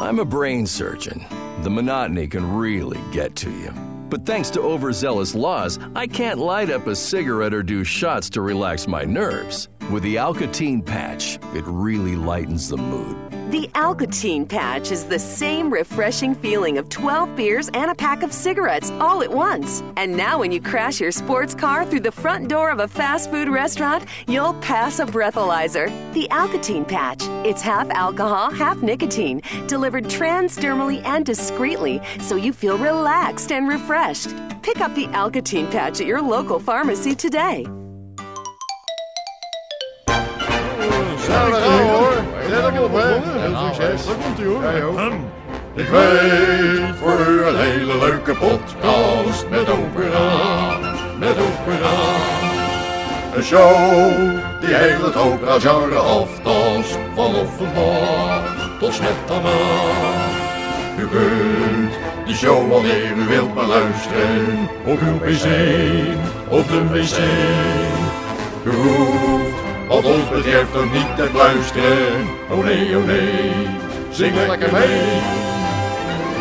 I'm a brain surgeon. The monotony can really get to you. But thanks to overzealous laws, I can't light up a cigarette or do shots to relax my nerves. With the Alcatine patch, it really lightens the mood. The Alcatine patch is the same refreshing feeling of 12 beers and a pack of cigarettes all at once. And now, when you crash your sports car through the front door of a fast food restaurant, you'll pass a breathalyzer. The Alcatine patch. It's half alcohol, half nicotine, delivered transdermally and discreetly so you feel relaxed and refreshed. Pick up the Alcatine patch at your local pharmacy today. We hoor. Ja, dat komt hè. Succes. Daar komt hoor. Ik weet voor u een hele leuke podcast met opera, met opera. Een show die heel het opera-genre aftast, van Offenbach tot Smetana. U kunt die show wanneer u wilt beluisteren, op uw pc of de wc. U wat ons betreft ook niet te fluisteren. Oh nee, oh nee, zing lekker mee.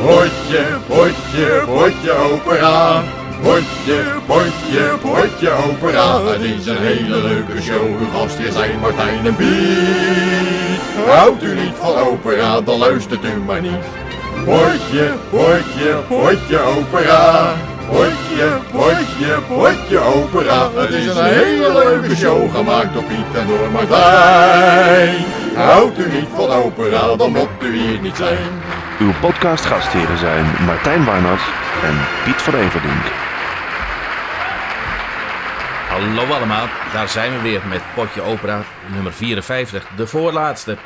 Potje, potje, potje opera. Potje, potje, potje opera. Het is een hele leuke show. Uw gast hier zijn Martijn en Piet. Houdt u niet van opera, dan luistert u maar niet. Potje, potje, potje opera. Potje, potje, potje opera. Het is een hele leuke show gemaakt door Piet en door Martijn. Houdt u niet van opera, dan moet u hier niet zijn. Uw podcastgastheren zijn Martijn Barnard en Piet van Everdink. Hallo allemaal, daar zijn we weer met Potje Opera nummer 54, de voorlaatste.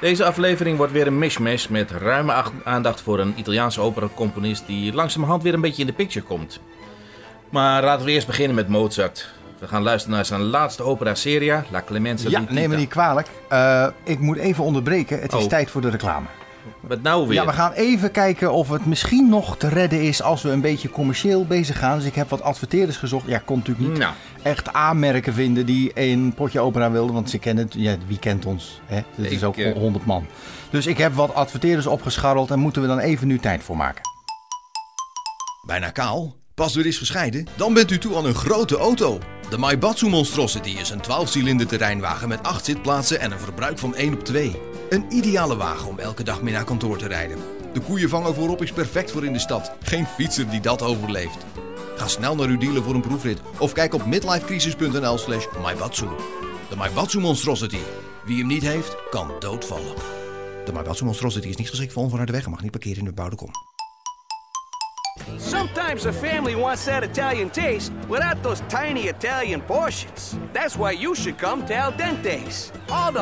Deze aflevering wordt weer een mishmash met ruime ach- aandacht voor een Italiaanse operacomponist die langzamerhand weer een beetje in de picture komt. Maar laten we eerst beginnen met Mozart. We gaan luisteren naar zijn laatste opera seria, La Clemenza Ja, neem me niet kwalijk. Eh, ik moet even onderbreken. Het is Oh. tijd voor de reclame. Wat nou weer? Ja, we gaan even kijken of het misschien nog te redden is als we een beetje commercieel bezig gaan. Dus ik heb wat adverteerders gezocht. Ja, kon natuurlijk niet Nou, echt aanmerken vinden die een potje opera wilden. Want ze kennen het. Ja, wie kent ons? Hè? Het is Ik, ook eh, 100 man. Dus ik heb wat adverteerders opgescharreld. En moeten we dan even nu tijd voor maken. Bijna kaal? Pas weer is gescheiden? Dan bent u toe aan een grote auto. De Maibatsu Monstrosity is een 12-cilinder terreinwagen met 8 zitplaatsen en een verbruik van 1 op 2. Een ideale wagen om elke dag mee naar kantoor te rijden. De koeienvanger voorop is perfect voor in de stad. Geen fietser die dat overleeft. Ga snel naar uw dealer voor een proefrit of kijk op midlifecrisis.nl slash Maibatsu. De Maibatsu Monstrosity. Wie hem niet heeft, kan doodvallen. De Maibatsu Monstrosity is niet geschikt voor onverharde weg en mag niet parkeren in de bebouwde kom. Sometimes a family wants that Italian taste without those tiny Italian portions. That's why you should come to Al Dente's. All the